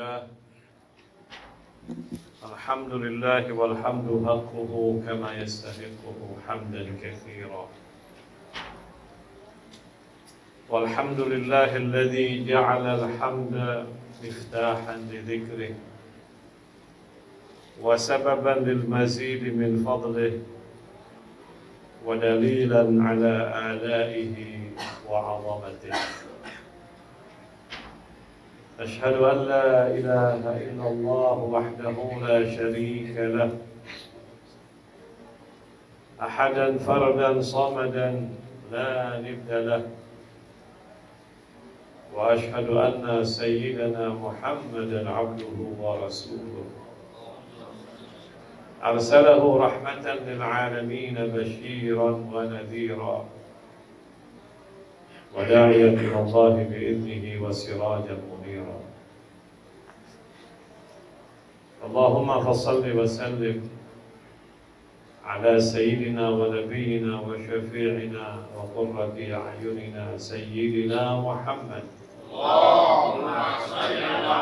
لله الحمد لله والحمد حقه كما يستحقه حمدا كثيرا. والحمد لله الذي جعل الحمد مفتاحا لذكره وسببا للمزيد من فضله ودليلا على آلائه وعظمته. أشهد أن لا إله إلا الله وحده لا شريك له. أحدا فردا صمدا لا ند له. وأشهد أن سيدنا محمدا عبده ورسوله. أرسله رحمة للعالمين بشيرا ونذيرا. وداعيا إلى الله بإذنه وسراجا اللهم فصل وسلم على سيدنا ونبينا وشفيعنا وقرة أعيننا سيدنا محمد. اللهم صل على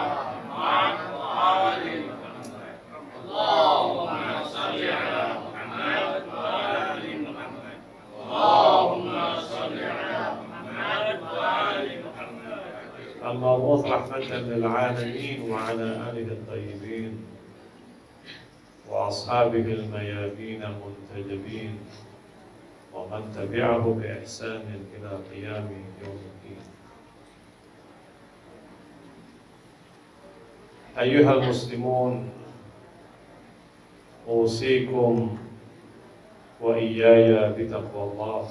محمد وآل محمد. اللهم صل على محمد وآل محمد. اللهم صل على محمد وآل محمد. المبعوث رحمة للعالمين وعلى آله الطيبين. وأصحابه الميامين المنتجبين ومن تبعه بإحسان إلى قيام يوم الدين. أيها المسلمون أوصيكم وإياي بتقوى الله.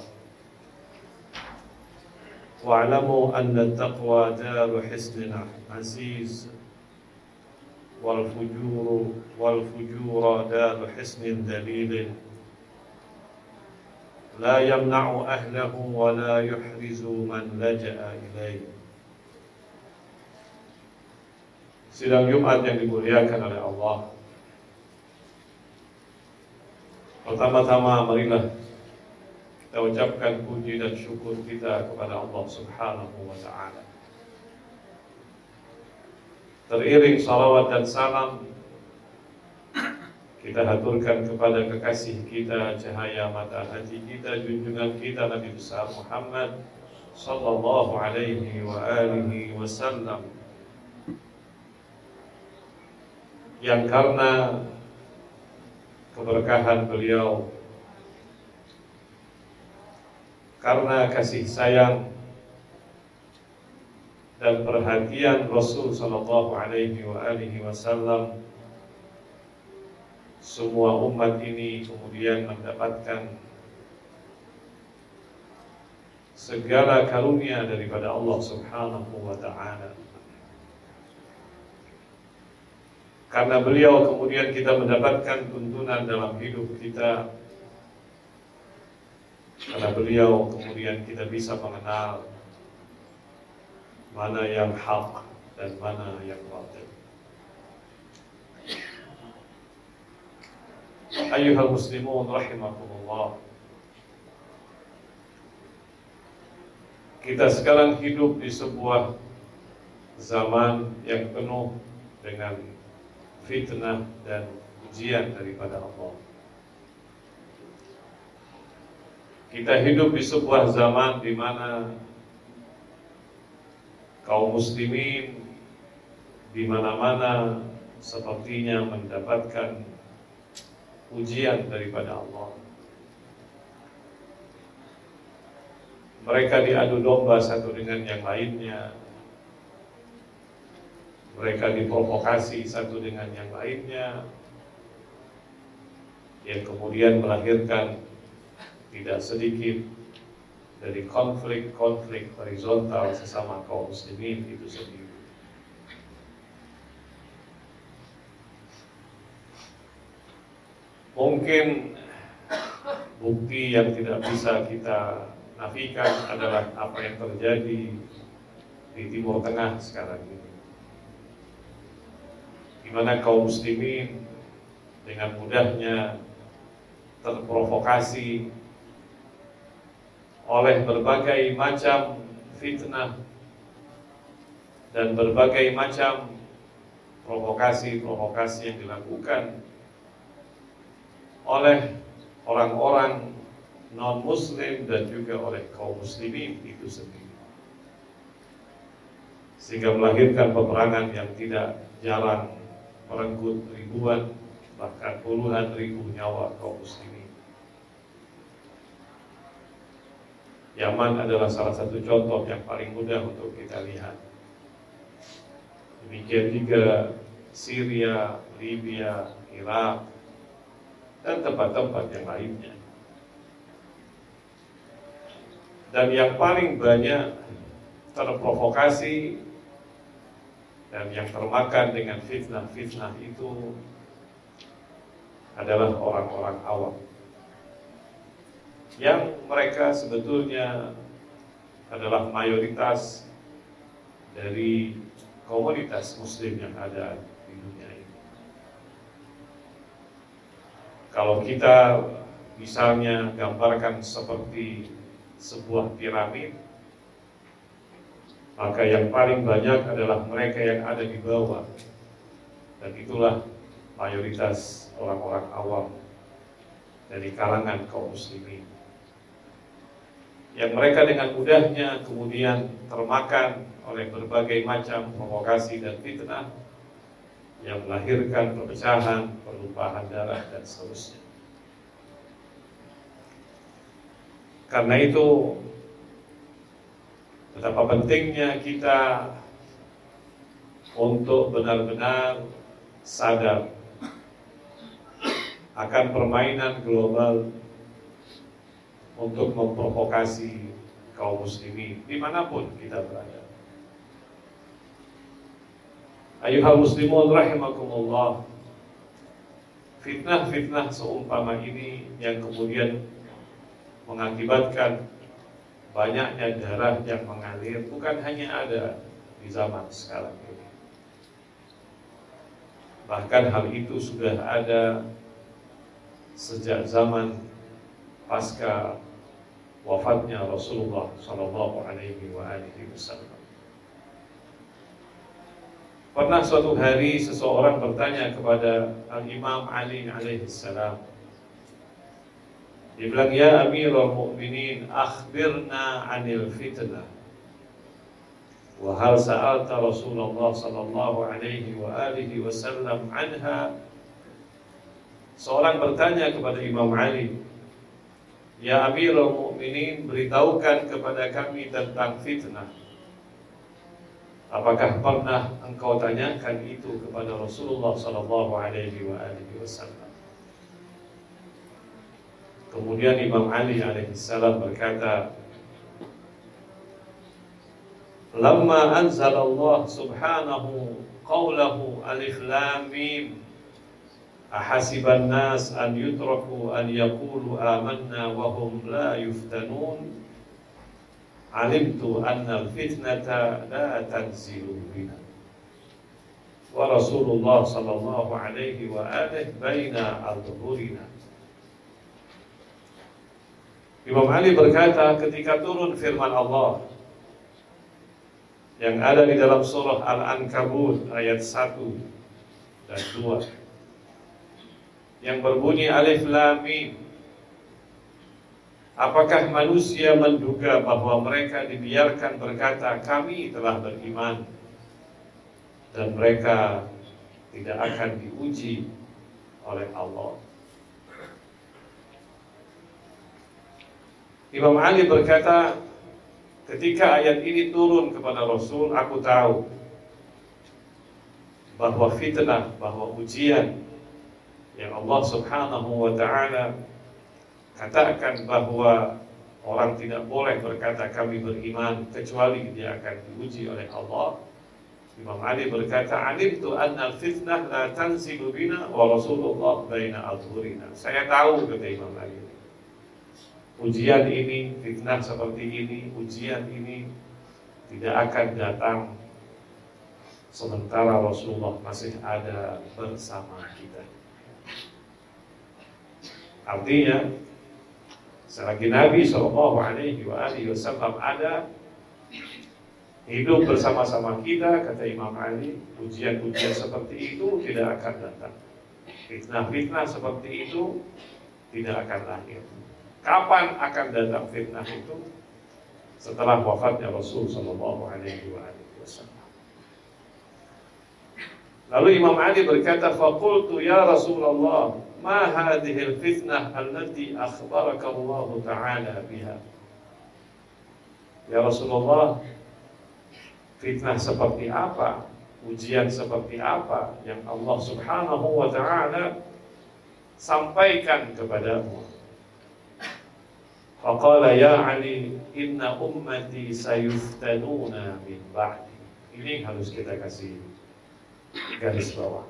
واعلموا أن التقوى دار حسن عزيز. والفجور والفجور دار حسن ذليل لا يمنع أهله ولا يحرز من لجأ إليه Sidang Jumat yang dimuliakan oleh Allah Pertama-tama marilah kita ucapkan puji dan syukur kita kepada Allah Subhanahu wa taala. Teriring salawat dan salam kita haturkan kepada kekasih kita, cahaya mata hati kita, junjungan kita Nabi besar Muhammad sallallahu alaihi wa alihi wasallam. Yang karena keberkahan beliau karena kasih sayang dan perhatian Rasul sallallahu alaihi wasallam semua umat ini kemudian mendapatkan segala karunia daripada Allah Subhanahu wa taala. Karena beliau kemudian kita mendapatkan tuntunan dalam hidup kita Karena beliau kemudian kita bisa mengenal Mana yang hak dan mana yang batil Ayuhal muslimun rahimakumullah Kita sekarang hidup di sebuah zaman yang penuh dengan fitnah dan ujian daripada Allah. Kita hidup di sebuah zaman di mana kaum muslimin di mana-mana sepertinya mendapatkan ujian daripada Allah. Mereka diadu domba satu dengan yang lainnya, mereka diprovokasi satu dengan yang lainnya. Yang kemudian melahirkan tidak sedikit dari konflik-konflik horizontal sesama kaum muslimin itu sendiri. Mungkin bukti yang tidak bisa kita nafikan adalah apa yang terjadi di Timur Tengah sekarang ini di mana kaum muslimin dengan mudahnya terprovokasi oleh berbagai macam fitnah dan berbagai macam provokasi-provokasi yang dilakukan oleh orang-orang non-muslim dan juga oleh kaum muslimin itu sendiri. Sehingga melahirkan peperangan yang tidak jarang merenggut ribuan bahkan puluhan ribu nyawa kaum muslimin. Yaman adalah salah satu contoh yang paling mudah untuk kita lihat. Demikian juga Syria, Libya, Irak, dan tempat-tempat yang lainnya. Dan yang paling banyak terprovokasi dan yang termakan dengan fitnah-fitnah itu adalah orang-orang awam yang mereka sebetulnya adalah mayoritas dari komunitas muslim yang ada di dunia ini. Kalau kita misalnya gambarkan seperti sebuah piramid, maka yang paling banyak adalah mereka yang ada di bawah. Dan itulah mayoritas orang-orang awam dari kalangan kaum muslimin. Yang mereka dengan mudahnya kemudian termakan oleh berbagai macam provokasi dan fitnah yang melahirkan perpecahan, perlumpahan darah dan seterusnya. Karena itu betapa pentingnya kita untuk benar-benar sadar akan permainan global untuk memprovokasi kaum muslimin di mana pun kita berada. Ayuhal muslimun rahimakumullah Fitnah-fitnah seumpama ini yang kemudian mengakibatkan banyaknya darah yang mengalir bukan hanya ada di zaman sekarang ini. Bahkan hal itu sudah ada sejak zaman pasca wafatnya Rasulullah Shallallahu Alaihi Wasallam. Pernah suatu hari seseorang bertanya kepada Al Imam Ali alaihissalam. Dia bilang, Ya Amirul Mukminin, akhbirna anil fitnah. Wahal sa'alta Rasulullah sallallahu alaihi wa alihi wasallam anha. Seorang bertanya kepada Imam Ali, Ya Amirul Mukminin, beritahukan kepada kami tentang fitnah. Apakah pernah engkau tanyakan itu kepada Rasulullah sallallahu alaihi wasallam? Kemudian Imam Ali alaihissalam berkata, "Lamma anzalallah subhanahu qawlahu alif lam mim nas an yutraku an yaqulu amanna wa hum la yuftanun." alimtu anna al-fitnata la tanzilu bina wa Rasulullah sallallahu alaihi wa alihi baina al-dhuhurina Imam Ali berkata ketika turun firman Allah yang ada di dalam surah Al-Ankabut ayat 1 dan 2 yang berbunyi alif lam mim Apakah manusia menduga bahwa mereka dibiarkan berkata kami telah beriman dan mereka tidak akan diuji oleh Allah. Imam Ali berkata, ketika ayat ini turun kepada Rasul, aku tahu bahwa fitnah, bahwa ujian yang Allah Subhanahu wa taala katakan bahwa orang tidak boleh berkata kami beriman kecuali dia akan diuji oleh Allah. Imam Ali berkata, "Alim tu anna fitnah la tanzilu bina wa Rasulullah baina adhurina." Saya tahu kata Imam Ali. Ujian ini, fitnah seperti ini, ujian ini tidak akan datang sementara Rasulullah masih ada bersama kita. Artinya Selagi Nabi Shallallahu Alaihi Wasallam ada, hidup bersama-sama kita, kata Imam Ali, ujian-ujian seperti itu tidak akan datang. Fitnah-fitnah seperti itu tidak akan lahir. Kapan akan datang fitnah itu? Setelah wafatnya Rasul Shallallahu Alaihi Wasallam. Lalu Imam Ali berkata, "Fakultu ya Rasulullah, ma hadhihi al-fitnah allati akhbaraka Allah Ta'ala biha?" Ya Rasulullah, fitnah seperti apa, ujian seperti apa yang Allah Subhanahu wa taala sampaikan kepadamu. Faqala ya Ali, inna ummati sayuftanuna min ba'di. Ini harus kita kasih garis bawah.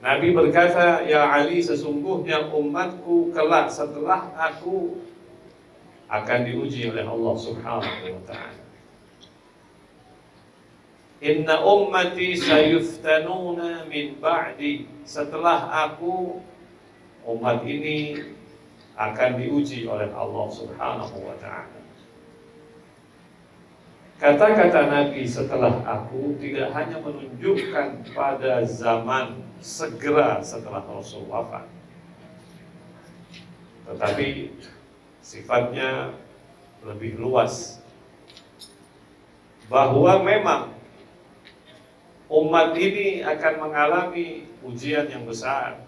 Nabi berkata, Ya Ali, sesungguhnya umatku kelak setelah aku akan diuji oleh Allah Subhanahu wa taala. Inna ummati sayuftanuna min ba'di Setelah aku Umat ini Akan diuji oleh Allah subhanahu wa ta'ala Kata-kata Nabi setelah aku Tidak hanya menunjukkan pada zaman Segera setelah Rasul wafat Tetapi Sifatnya Lebih luas. Bahwa memang umat ini akan mengalami ujian yang besar,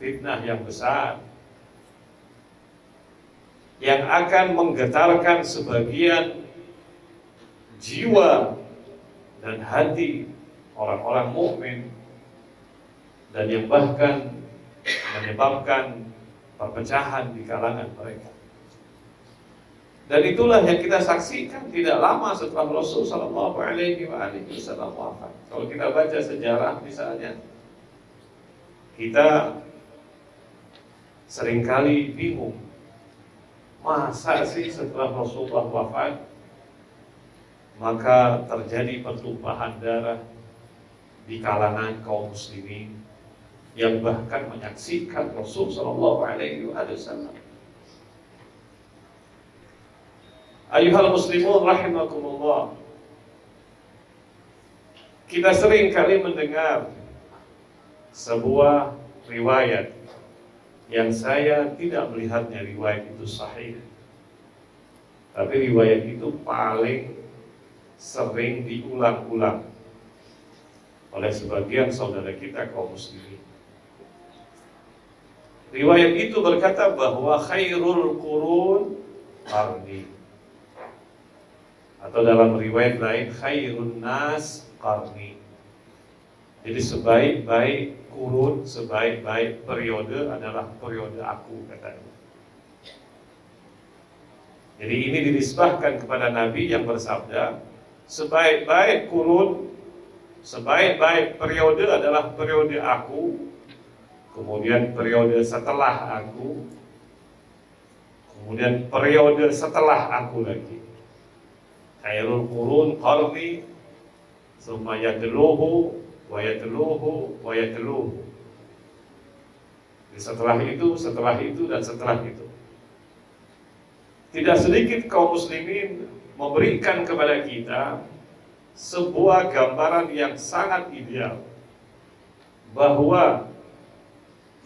fitnah yang besar, yang akan menggetarkan sebagian jiwa dan hati orang-orang mukmin dan yang bahkan menyebabkan perpecahan di kalangan mereka. Dan itulah yang kita saksikan tidak lama setelah Rasul Shallallahu Alaihi Wasallam wafat. Kalau kita baca sejarah misalnya, kita sering kali bingung masa sih setelah Rasulullah wafat maka terjadi pertumpahan darah di kalangan kaum muslimin yang bahkan menyaksikan Rasul Shallallahu Alaihi Wasallam Ayuhal muslimun rahimakumullah Kita sering kali mendengar sebuah riwayat yang saya tidak melihatnya riwayat itu sahih. Tapi riwayat itu paling sering diulang-ulang oleh sebagian saudara kita kaum muslimin. Riwayat itu berkata bahwa khairul qurun qarni atau dalam riwayat lain khairun nas qarni. Jadi sebaik-baik kurun, sebaik-baik periode adalah periode aku katanya. Jadi ini dinisbahkan kepada Nabi yang bersabda, sebaik-baik kurun, sebaik-baik periode adalah periode aku, kemudian periode setelah aku, kemudian periode setelah aku lagi khairul qurun qarni summa yatluhu wa yatluhu wa yatluhu setelah itu, setelah itu, dan setelah itu. Tidak sedikit kaum muslimin memberikan kepada kita sebuah gambaran yang sangat ideal bahwa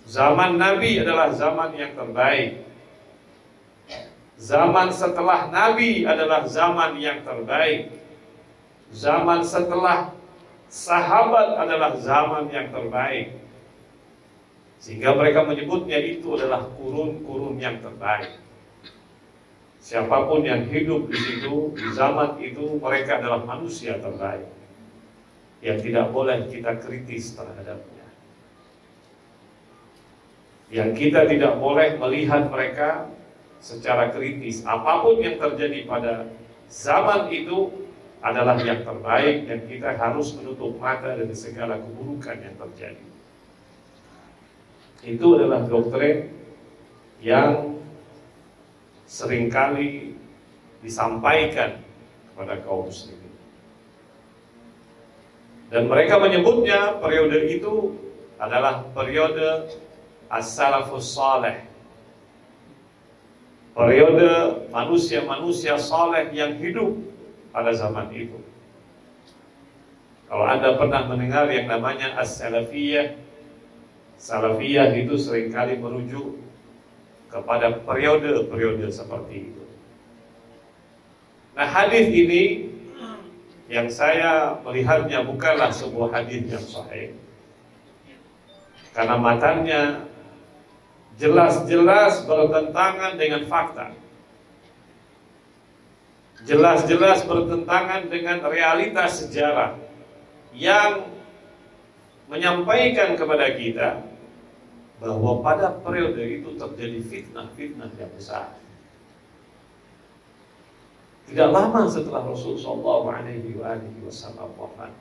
zaman Nabi adalah zaman yang terbaik Zaman setelah Nabi adalah zaman yang terbaik. Zaman setelah sahabat adalah zaman yang terbaik. Sehingga mereka menyebutnya itu adalah kurun-kurun yang terbaik. Siapa pun yang hidup di situ, di zaman itu, mereka adalah manusia terbaik. Yang tidak boleh kita kritis terhadapnya. Yang kita tidak boleh melihat mereka secara kritis apa pun yang terjadi pada zaman itu adalah yang terbaik dan kita harus menutup mata dari segala keburukan yang terjadi. Itu adalah doktrin yang sering kali disampaikan kepada kaum muslimin. Dan mereka menyebutnya periode itu adalah periode as-salafus saleh periode manusia-manusia saleh yang hidup pada zaman itu. Kalau Anda pernah mendengar yang namanya As-Salafiyah, Salafiyah itu sering kali merujuk kepada periode-periode seperti itu. Nah hadis ini yang saya melihatnya bukanlah sebuah hadis yang sahih. Karena matanya jelas-jelas bertentangan dengan fakta. Jelas-jelas bertentangan dengan realitas sejarah yang menyampaikan kepada kita bahwa pada periode itu terjadi fitnah-fitnah yang besar. Tidak lama setelah Rasulullah SAW wafat,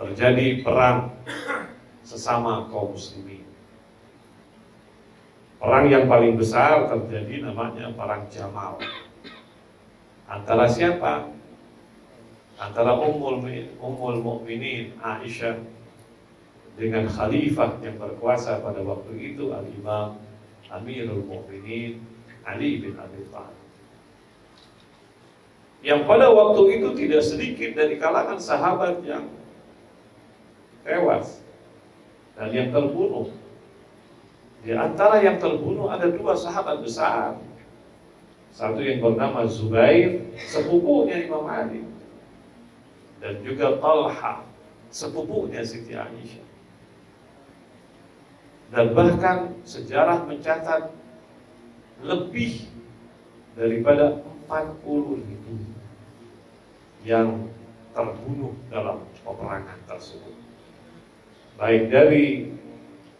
terjadi perang sesama kaum muslimin. Perang yang paling besar terjadi namanya perang Jamal. Antara siapa? Antara Ummul, Ummul Mukminin Aisyah dengan khalifah yang berkuasa pada waktu itu Al-Imam Amirul Mukminin Ali bin Abi Thalib. Yang pada waktu itu tidak sedikit dari kalangan sahabat yang tewas dan yang terbunuh di antara yang terbunuh ada dua sahabat besar. Satu yang bernama Zubair, sepupunya Imam Ali. Dan juga Talha, sepupunya Siti Aisyah. Dan bahkan sejarah mencatat lebih daripada 40 ribu yang terbunuh dalam peperangan tersebut. Baik dari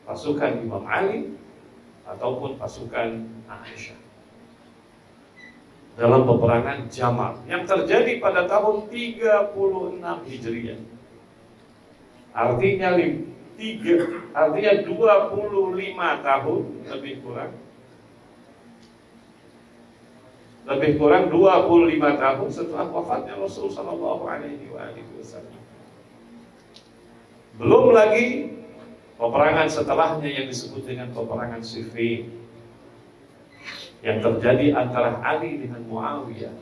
pasukan Imam Ali ataupun pasukan Aisyah dalam peperangan Jamal yang terjadi pada tahun 36 Hijriah. Artinya artinya 25 tahun lebih kurang lebih kurang 25 tahun setelah wafatnya Rasul Shallallahu Alaihi Wasallam. Belum lagi Peperangan setelahnya yang disebut dengan peperangan Siffin yang terjadi antara Ali dengan Muawiyah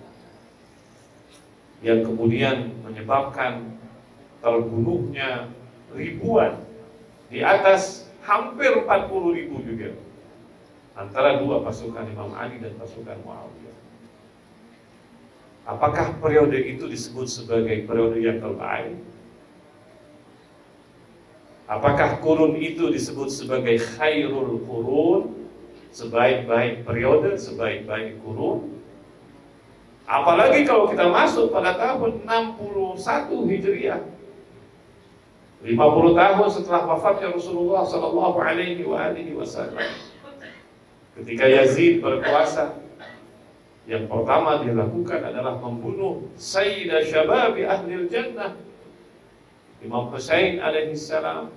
yang kemudian menyebabkan terbunuhnya ribuan di atas hampir 40 ribu juga antara dua pasukan Imam Ali dan pasukan Muawiyah. Apakah periode itu disebut sebagai periode yang terbaik? Apakah kurun itu disebut sebagai khairul kurun? Sebaik-baik periode, sebaik-baik kurun? Apalagi kalau kita masuk pada tahun 61 Hijriah. 50 tahun setelah wafatnya Rasulullah Sallallahu Alaihi Wasallam. Ketika Yazid berkuasa, yang pertama dia lakukan adalah membunuh Sayyidah Syababi Ahli Jannah Imam Hussein alaihissalam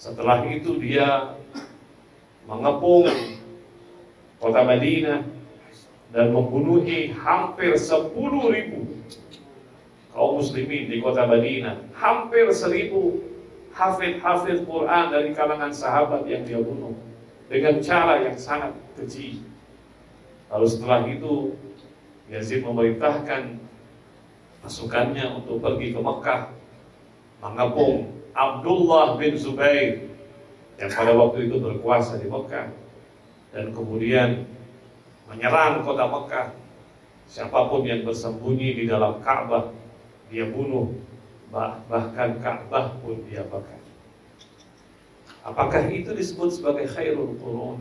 setelah itu dia mengepung kota Madinah dan membunuhi hampir 10 ribu kaum muslimin di kota Madinah. Hampir seribu hafid-hafid Quran dari kalangan sahabat yang dia bunuh dengan cara yang sangat keji. Lalu setelah itu Yazid memerintahkan pasukannya untuk pergi ke Mekah mengepung Abdullah bin Zubair yang pada waktu itu berkuasa di Mekah dan kemudian menyerang kota Mekah. Siapa pun yang bersembunyi di dalam Ka'bah dia bunuh, bahkan Ka'bah pun dia bakar. Apakah itu disebut sebagai khairul qurun?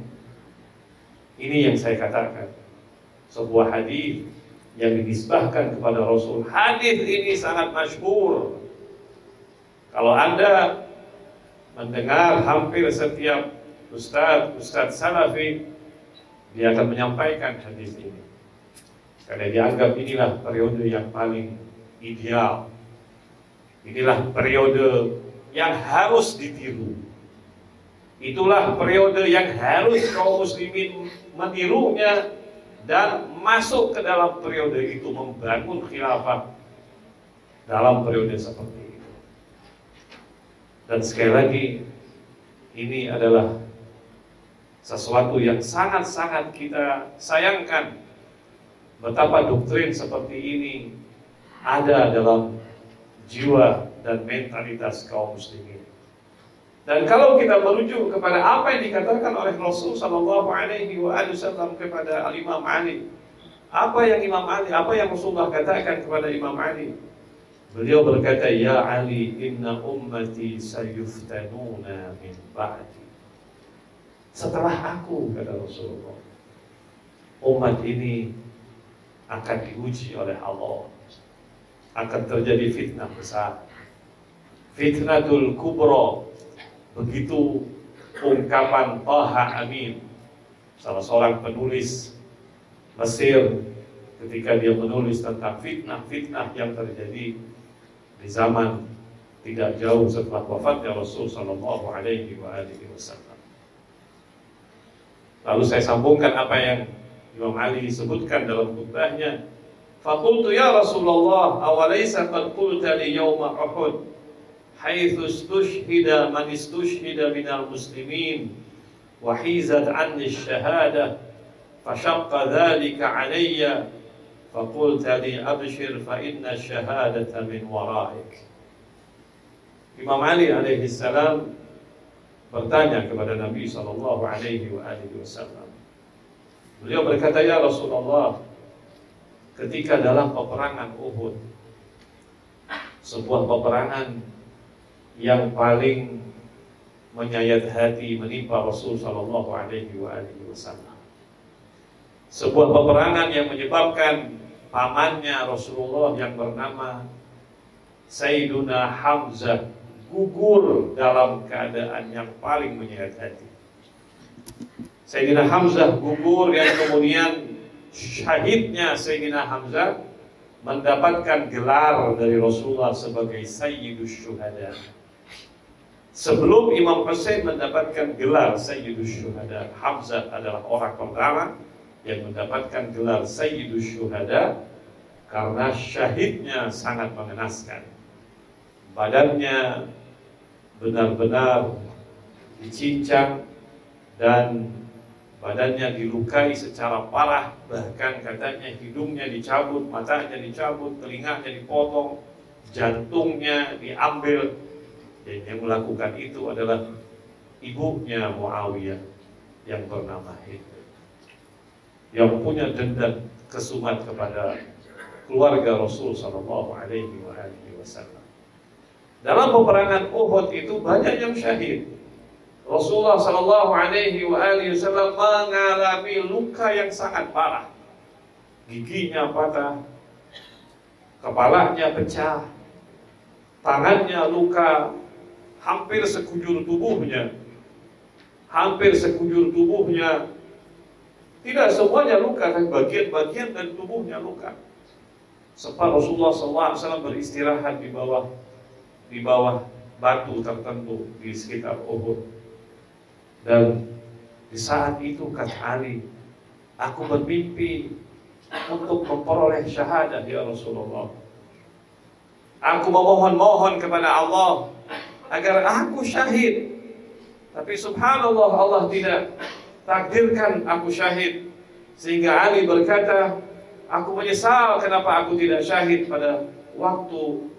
Ini yang saya katakan. Sebuah hadis yang dinisbahkan kepada Rasul. Hadis ini sangat masyhur kalau Anda mendengar hampir setiap ustaz, ustaz salafi, dia akan menyampaikan hadis ini. Karena dianggap inilah periode yang paling ideal. Inilah periode yang harus ditiru. Itulah periode yang harus kaum muslimin menirunya dan masuk ke dalam periode itu membangun khilafah dalam periode seperti ini. Dan sekali lagi ini adalah sesuatu yang sangat-sangat kita sayangkan betapa doktrin seperti ini ada dalam jiwa dan mentalitas kaum muslimin. Dan kalau kita merujuk kepada apa yang dikatakan oleh Rasul Shallallahu Alaihi Wasallam kepada Al Imam Ali, apa yang Imam Ali, apa yang Rasulullah katakan kepada Imam Ali? Beliau berkata, Ya Ali, inna ummati sayuftanuna min ba'di. Setelah aku, kata Rasulullah, umat ini akan diuji oleh Allah. Akan terjadi fitnah besar. Fitnatul kubro. Begitu ungkapan Taha Amin. Salah seorang penulis Mesir ketika dia menulis tentang fitnah-fitnah yang terjadi di zaman tidak jauh setelah wafatnya Rasul Shallallahu Alaihi Wasallam. Lalu saya sambungkan apa yang Imam Ali sebutkan dalam khutbahnya. Fakultu ya Rasulullah, awalaysa qad qulta li yawma Uhud, haitsu istushhida man istushhida minal muslimin, wa hizat anni syahada, fashaqqa dhalika alayya, fakulta li abshir fa inna syahadata min waraik. Imam Ali alaihi salam bertanya kepada Nabi sallallahu alaihi wa alihi wasallam Beliau berkata, "Ya Rasulullah, ketika dalam peperangan Uhud, sebuah peperangan yang paling menyayat hati menimpa Rasul Shallallahu Alaihi Wasallam. Sebuah peperangan yang menyebabkan pamannya Rasulullah yang bernama Sayyiduna Hamzah gugur dalam keadaan yang paling menyayat hati. Sayyidina Hamzah gugur yang kemudian syahidnya Sayyidina Hamzah mendapatkan gelar dari Rasulullah sebagai Sayyidus Syuhada. Sebelum Imam Hussein mendapatkan gelar Sayyidus Syuhada, Hamzah adalah orang pertama yang mendapatkan gelar Sayyidus Syuhada karena syahidnya sangat mengenaskan. Badannya benar-benar dicincang dan badannya dilukai secara parah, bahkan katanya hidungnya dicabut, matanya dicabut, telinganya dipotong, jantungnya diambil. Dan yang melakukan itu adalah ibunya Muawiyah yang bernama Hind. Yang punya dendam kesumat kepada keluarga Rasul Shallallahu Alaihi Wasallam. Dalam peperangan Uhud itu banyak yang syahid. Rasulullah Shallallahu Alaihi Wasallam mengalami luka yang sangat parah, giginya patah, kepalanya pecah, tangannya luka, hampir sekujur tubuhnya, hampir sekujur tubuhnya, tidak semuanya luka, tapi bagian-bagian dari tubuhnya luka. Sebab Rasulullah SAW beristirahat di bawah di bawah batu tertentu di sekitar Uhud. Dan di saat itu kata Ali, aku bermimpi untuk memperoleh syahadat ya Rasulullah. Aku memohon-mohon kepada Allah agar aku syahid. Tapi subhanallah Allah tidak takdirkan aku syahid. Sehingga Ali berkata, aku menyesal kenapa aku tidak syahid pada waktu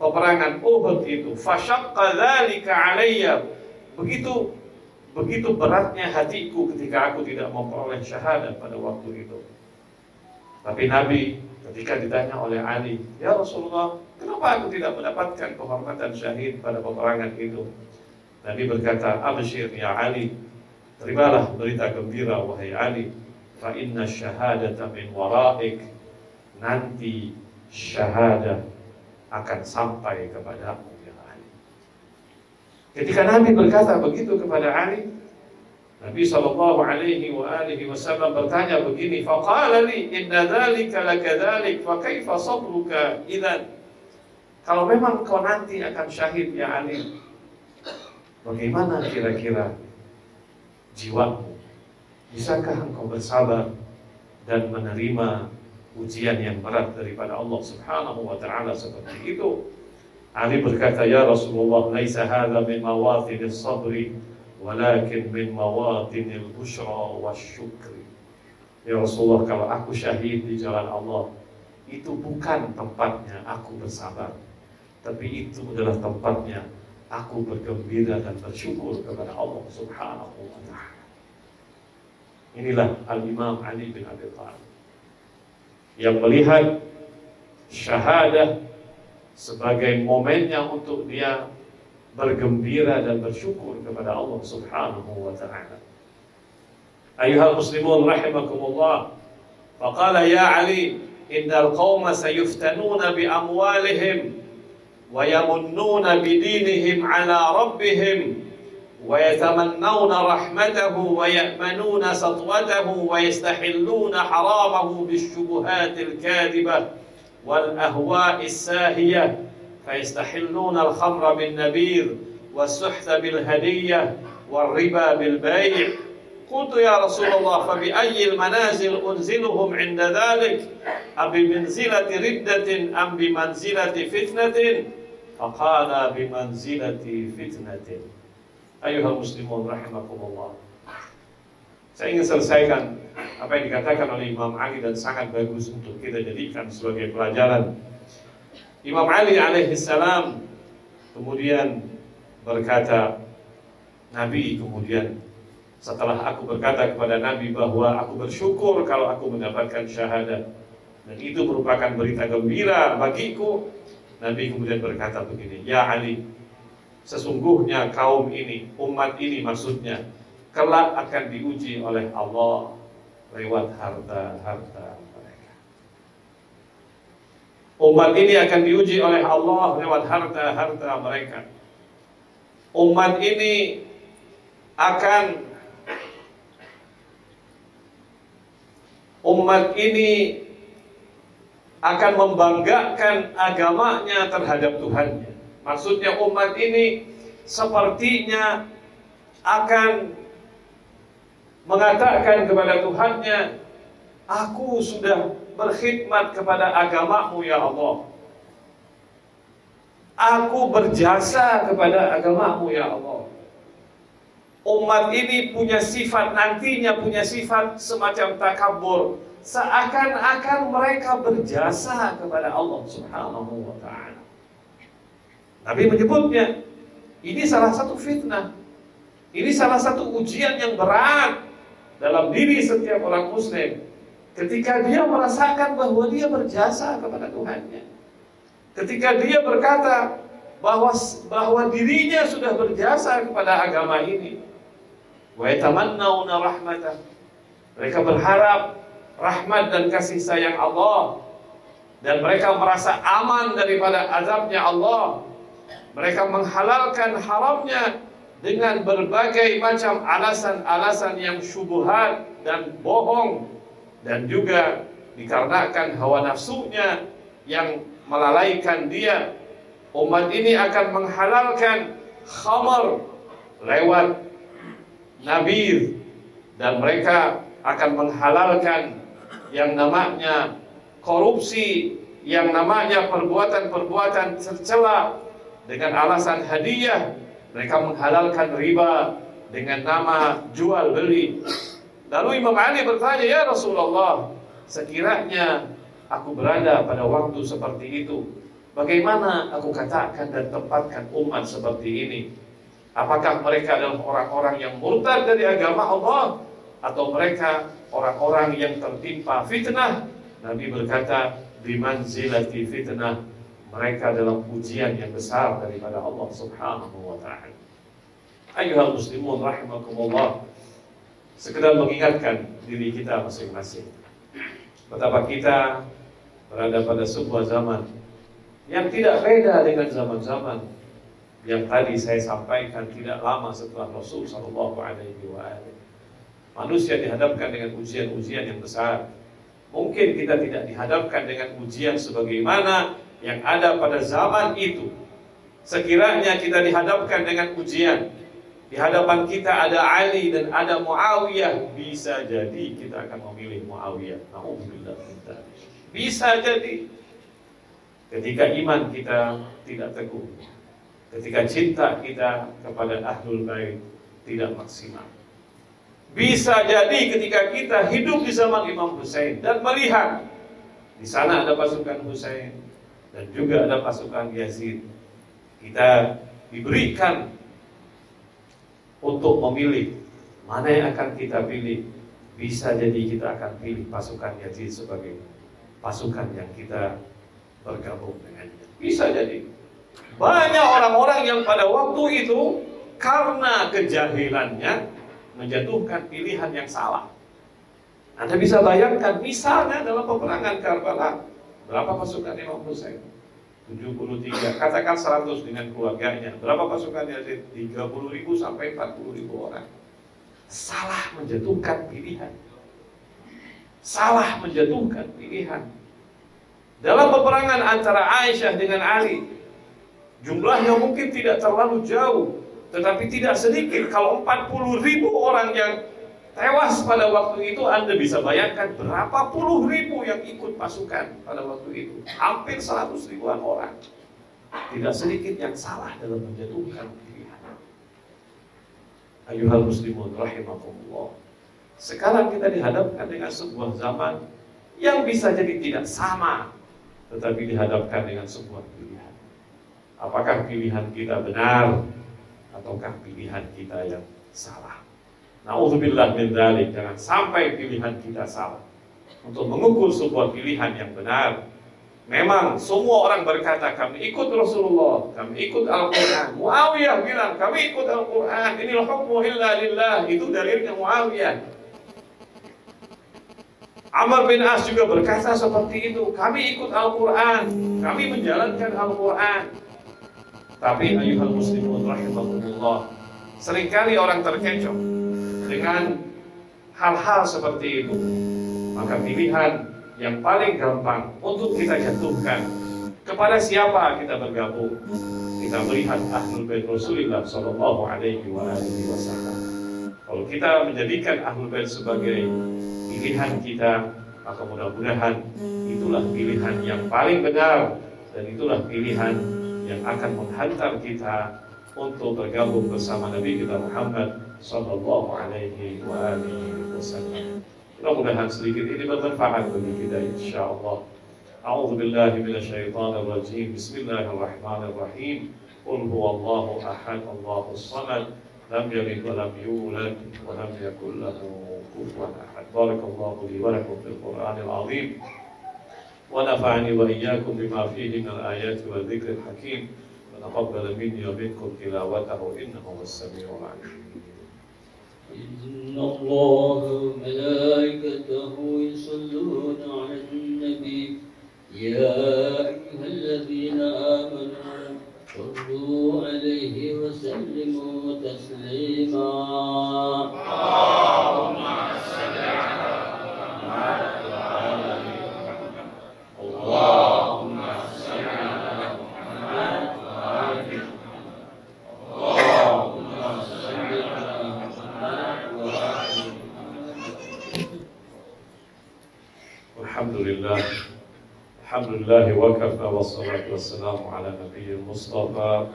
peperangan Uhud itu. Fashaqqa dzalika alayya. Begitu Begitu beratnya hatiku ketika aku tidak memperoleh syahadat pada waktu itu. Tapi Nabi ketika ditanya oleh Ali, Ya Rasulullah, kenapa aku tidak mendapatkan kehormatan syahid pada peperangan itu? Nabi berkata, Abshir ya Ali, terimalah berita gembira wahai Ali, fa inna syahadata min waraik, nanti syahadat akan sampai kepadamu. Ketika Nabi berkata begitu kepada Ali, Nabi sallallahu alaihi wa alihi wasallam bertanya begini, faqala li inna dzalika lakadzalik fa kaifa sabruka idzan? Kalau memang kau nanti akan syahid ya Ali, bagaimana kira-kira jiwamu? Bisakah engkau bersabar dan menerima ujian yang berat daripada Allah Subhanahu wa taala seperti itu? Ali berkata, Ya Rasulullah, laisa hadha min mawatin sabri, walakin min mawatin al-bushra wa syukri. Ya Rasulullah kalau aku syahid di jalan Allah Itu bukan tempatnya aku bersabar Tapi itu adalah tempatnya Aku bergembira dan bersyukur kepada Allah subhanahu wa ta'ala Inilah Al-Imam Ali bin Abi Thalib Yang melihat syahadah sebagai momennya untuk dia bergembira dan bersyukur kepada Allah Subhanahu wa taala. أيها المسلمون رحمكم الله فقال يا علي إن القوم سيفتنون بأموالهم ويمنون بدينهم على ربهم ويتمنون رحمته ويأمنون سطوته ويستحلون حرامه بالشبهات الكاذبة والأهواء الساهية فيستحلون الخمر بالنبيذ والسحت بالهدية والربا بالبيع. قلت يا رسول الله فبأي المنازل أنزلهم عند ذلك؟ أبمنزلة ردة أم بمنزلة فتنة؟ فقال بمنزلة فتنة. أيها المسلمون رحمكم الله. Saya ingin selesaikan apa yang dikatakan oleh Imam Ali dan sangat bagus untuk kita jadikan sebagai pelajaran. Imam Ali alaihi salam kemudian berkata, Nabi kemudian setelah aku berkata kepada Nabi bahwa aku bersyukur kalau aku mendapatkan syahadat dan itu merupakan berita gembira bagiku Nabi kemudian berkata begini Ya Ali sesungguhnya kaum ini umat ini maksudnya kelak akan diuji oleh Allah lewat harta-harta mereka umat ini akan diuji oleh Allah lewat harta-harta mereka umat ini akan umat ini akan membanggakan agamanya terhadap Tuhannya. Maksudnya umat ini sepertinya akan mengatakan kepada Tuhannya, Aku sudah berkhidmat kepada agamamu ya Allah. Aku berjasa kepada agamamu ya Allah. Umat ini punya sifat nantinya punya sifat semacam takabur, seakan-akan mereka berjasa kepada Allah Subhanahu wa taala. Nabi menyebutnya ini salah satu fitnah. Ini salah satu ujian yang berat dalam diri setiap orang muslim ketika dia merasakan bahwa dia berjasa kepada Tuhannya. Ketika dia berkata bahwa bahwa dirinya sudah berjasa kepada agama ini, wa yatamannawna rahmatah. Mereka berharap rahmat dan kasih sayang Allah dan mereka merasa aman daripada azabnya Allah. Mereka menghalalkan haramnya dengan berbagai macam alasan-alasan yang syubhat dan bohong dan juga dikarenakan hawa nafsunya yang melalaikan dia umat ini akan menghalalkan khamar lewat nabir dan mereka akan menghalalkan yang namanya korupsi, yang namanya perbuatan-perbuatan tercela dengan alasan hadiah. Mereka menghalalkan riba dengan nama jual beli. Lalu Imam Ali bertanya, "Ya Rasulullah, sekiranya aku berada pada waktu seperti itu, bagaimana aku katakan dan tempatkan umat seperti ini?" Apakah mereka adalah orang-orang yang murtad dari agama Allah atau mereka orang-orang yang tertimpa fitnah? Nabi berkata, "Bimanzilati fitnah." Mereka dalam ujian yang besar daripada Allah Subhanahu wa taala. Ayuhal muslimun rahimakumullah. Sekedar mengingatkan diri kita masing-masing. Betapa kita berada pada sebuah zaman yang tidak beda dengan zaman-zaman yang tadi saya sampaikan tidak lama setelah Rasul Shallallahu Alaihi Wasallam. Manusia dihadapkan dengan ujian-ujian yang besar. Mungkin kita tidak dihadapkan dengan ujian sebagaimana yang ada pada zaman itu. Sekiranya kita dihadapkan dengan ujian, di hadapan kita ada Ali dan ada Muawiyah, bisa jadi kita akan memilih Muawiyah. Nauzubillah Bisa jadi ketika iman kita tidak teguh ketika cinta kita kepada ahlul bait tidak maksimal. Bisa jadi ketika kita hidup di zaman Imam Hussein dan melihat di sana ada pasukan Hussein dan juga ada pasukan Yazid, kita diberikan untuk memilih mana yang akan kita pilih. Bisa jadi kita akan pilih pasukan Yazid sebagai pasukan yang kita bergabung dengannya. Bisa jadi. Banyak orang-orang yang pada waktu itu karena kejahilannya menjatuhkan pilihan yang salah. Anda bisa bayangkan misalnya dalam peperangan Karbala berapa pasukan Imam Hussein? 73, katakan 100 dengan keluarganya. Berapa pasukan Yazid? 30 ribu sampai 40 ribu orang. Salah menjatuhkan pilihan. Salah menjatuhkan pilihan. Dalam peperangan antara Aisyah dengan Ali, jumlahnya mungkin tidak terlalu jauh, tetapi tidak sedikit kalau 40 ribu orang yang tewas pada waktu itu Anda bisa bayangkan berapa puluh ribu yang ikut pasukan pada waktu itu. Hampir 100 ribuan orang. Tidak sedikit yang salah dalam menjatuhkan pilihan. Ayuhal muslimun rahimakumullah. Sekarang kita dihadapkan dengan sebuah zaman yang bisa jadi tidak sama, tetapi dihadapkan dengan sebuah pilihan. Apakah pilihan kita benar ataukah pilihan kita yang salah. Nauzubillah min dzalik, jangan sampai pilihan kita salah. Untuk mengukur sebuah pilihan yang benar, memang semua orang berkata kami ikut Rasulullah, kami ikut Al-Qur'an. Muawiyah bilang kami ikut Al-Qur'an. Ini hukmu illa lillah. Itu dalilnya Muawiyah. Amr bin As juga berkata seperti itu. Kami ikut Al-Quran. Kami menjalankan Al-Quran. Tapi ayuhal muslimun rahimahumullah Seringkali orang terkecoh Dengan hal-hal seperti itu Maka pilihan yang paling gampang Untuk kita jatuhkan Kepada siapa kita bergabung Kita melihat Ahlul Bait Rasulullah Sallallahu alaihi wasallam. Kalau kita menjadikan Ahlul Bait sebagai pilihan kita Maka mudah-mudahan itulah pilihan yang paling benar Dan itulah pilihan yang akan menghantar kita untuk bergabung bersama Nabi kita Muhammad Sallallahu Alaihi Wasallam. Mudah-mudahan sedikit ini bermanfaat kita insya Allah. أعوذ بالله من الشيطان الرجيم. بسم الله الرحمن الرحيم. قل هو الله أحد الله الصمد. لم يلد ولم يولد ولم يكن له كفوا أحد. بارك الله لي ولكم في القرآن العظيم. ونفعني وإياكم بما فيه من الآيات والذكر الحكيم. ونقبل مني ومنكم تلاوته إنه هو السميع العليم. إن الله وملائكته يصلون على النبي. يا أيها الذين آمنوا صلوا عليه وسلموا تسليما. الحمد لله وكفى والصلاة والسلام على نبي المصطفى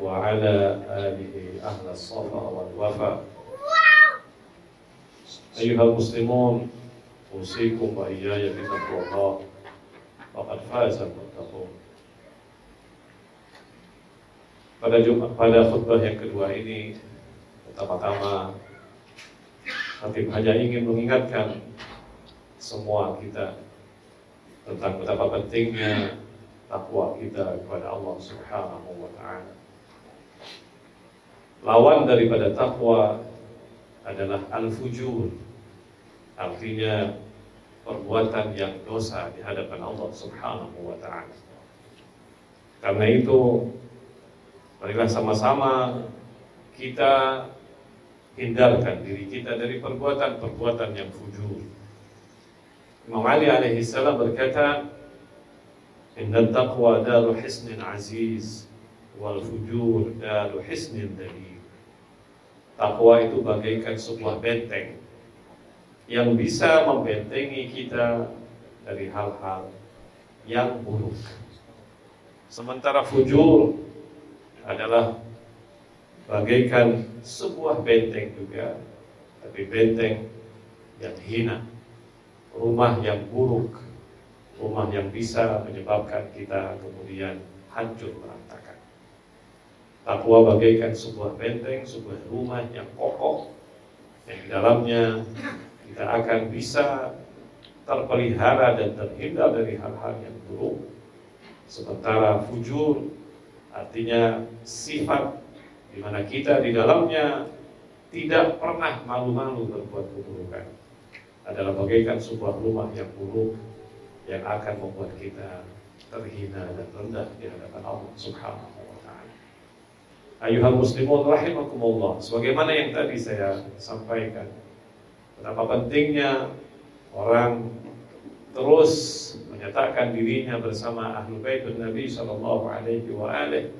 وعلى آله أهل الصفا والوفا أيها المسلمون أوصيكم وإياي بتقوى الله faqad faza muttaqun. Pada Jumat pada khutbah yang kedua ini pertama-tama Habib hanya ingin mengingatkan semua kita tentang betapa pentingnya takwa kita kepada Allah Subhanahu wa taala. Lawan daripada takwa adalah al-fujur. Artinya perbuatan yang dosa di hadapan Allah Subhanahu wa taala. Karena itu marilah sama-sama kita hindarkan diri kita dari perbuatan-perbuatan yang fujur. Imam Ali alaihi salam berkata, "Inna taqwa daru hisnin aziz wal fujur daru hisnin dalil." Takwa itu bagaikan sebuah benteng yang bisa membentengi kita dari hal-hal yang buruk. Sementara fujur adalah bagaikan sebuah benteng juga tapi benteng yang hina, rumah yang buruk, rumah yang bisa menyebabkan kita kemudian hancur berantakan. Takwa bagaikan sebuah benteng, sebuah rumah yang kokoh, yang di dalamnya kita akan bisa terpelihara dan terhindar dari hal-hal yang buruk. Sementara fujur artinya sifat di mana kita di dalamnya tidak pernah malu-malu berbuat keburukan adalah bagaikan sebuah rumah yang buruk yang akan membuat kita terhina dan rendah di hadapan Allah Subhanahu wa taala. Ayuhal muslimun rahimakumullah. Sebagaimana yang tadi saya sampaikan, betapa pentingnya orang terus menyatakan dirinya bersama ahlu bait Nabi sallallahu alaihi wa alihi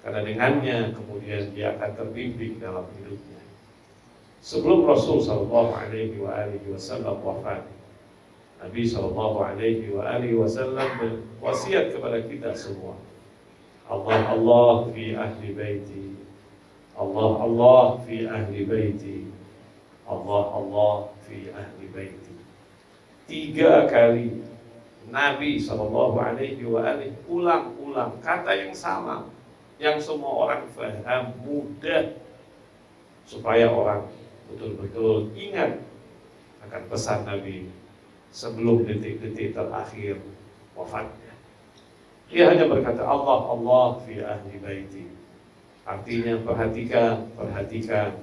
karena dengannya kemudian dia akan terbimbing dalam hidupnya. Sebelum Rasul sallallahu alaihi wasallam wafat, Nabi Shallallahu Alaihi Wasallam berwasiat kepada kita semua. Allah Allah fi ahli baiti. Allah Allah fi ahli baiti. Allah Allah fi ahli baiti. Tiga kali Nabi Shallallahu Alaihi Wasallam ulang-ulang kata yang sama, yang semua orang paham mudah supaya orang betul-betul ingat akan pesan Nabi sebelum detik-detik terakhir wafatnya. Dia hanya berkata Allah Allah fi ahli baiti. Artinya perhatikan, perhatikan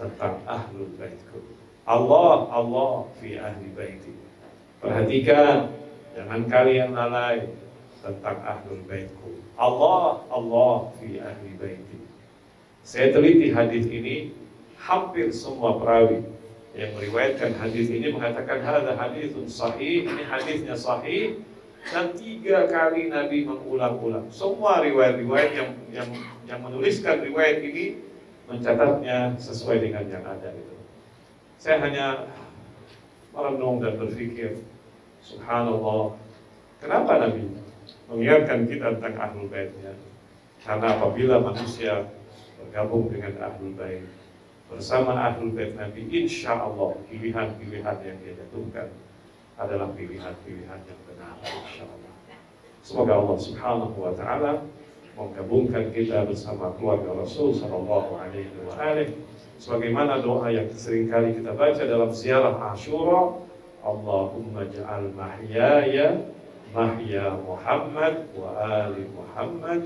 tentang ahlul baitku. Allah Allah fi ahli baiti. Perhatikan jangan kalian lalai tentang ahlul baitku. Allah Allah fi ahli baiti. Saya teliti hadis ini hampir semua perawi yang meriwayatkan hadis ini mengatakan hadis hadisun sahih, ini hadisnya sahih dan tiga kali Nabi mengulang-ulang. Semua riwayat-riwayat yang yang yang menuliskan riwayat ini mencatatnya sesuai dengan yang ada itu. Saya hanya merenung dan berpikir, subhanallah, kenapa Nabi mengingatkan kita tentang ahlul baitnya? Karena apabila manusia bergabung dengan ahlul bait, bersama ahlul bait Nabi, insya Allah pilihan-pilihan yang dia jatuhkan adalah pilihan-pilihan yang benar, insya Allah. Semoga Allah Subhanahu Wa Taala menggabungkan kita bersama keluarga Rasul Sallallahu Alaihi Wasallam. Sebagaimana doa yang sering kali kita baca dalam ziarah Ashura, Allahumma ja'al mahyaya mahya Muhammad wa ali Muhammad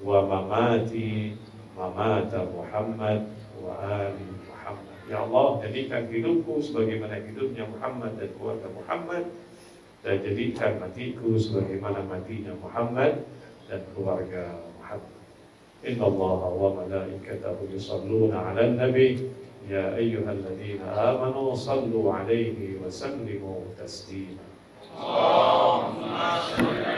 wa mamati mamata Muhammad wa ali Muhammad. Ya Allah, jadikan hidupku sebagaimana hidupnya Muhammad dan keluarga Muhammad dan jadikan matiku sebagaimana matinya Muhammad dan keluarga Muhammad. Inna Allah wa malaikatahu yusalluna ala nabi Ya ayyuhalladzina amanu sallu alaihi wa sallimu taslima. Allahumma salli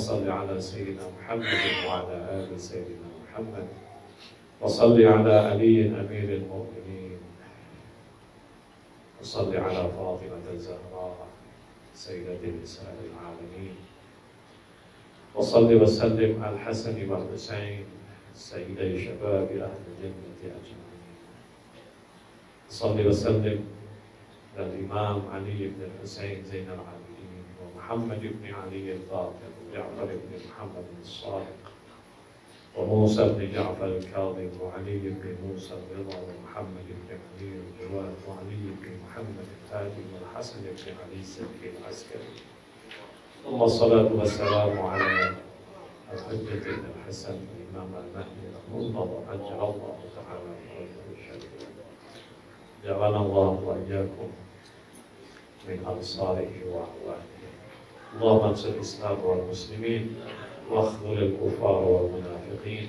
صل على سيدنا محمد وعلى آل سيدنا محمد. وصل على علي أمير المؤمنين. وصل على فاطمة الزهراء سيدة نساء العالمين. وصل وسلم على الحسن والحسين سيدي شباب أهل الجنة أجمعين. صل وسلم على الإمام علي بن الحسين زين العابدين ومحمد بن علي الباقر وجعفر بن محمد الصادق وموسى بن جعفر الكاظم وعلي بن موسى الرضا ومحمد بن علي الجواد وعلي بن محمد الهادي والحسن بن علي السلكي العسكري. ثم الصلاة والسلام على الحجة بن الحسن الإمام المهدي المنتظر عجل الله تعالى جعلنا الله وإياكم من أنصاره وأعوانه اللهم انصر الإسلام والمسلمين واخذل الكفار والمنافقين.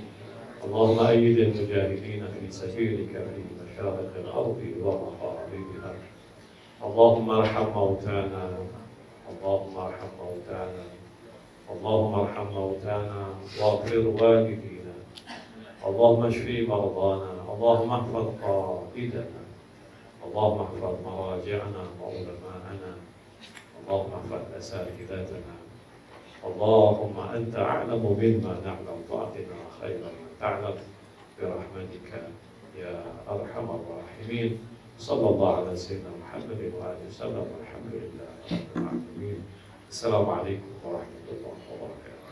اللهم أيد المجاهدين في سبيلك في مشارق الأرض ومغاربها. اللهم ارحم موتانا. اللهم ارحم موتانا. اللهم ارحم موتانا واغفر والدينا اللهم اشف مرضانا. اللهم احفظ قائدنا. اللهم احفظ مراجعنا وعلماءنا. اللهم احفظ اساتذتنا اللهم أنت أعلم مما نعلم فاعطنا خيرا ما تعلم. برحمتك يا أرحم الراحمين. صلى الله على سيدنا محمد وآله وسلم. والحمد لله رب العالمين. السلام عليكم ورحمة الله وبركاته.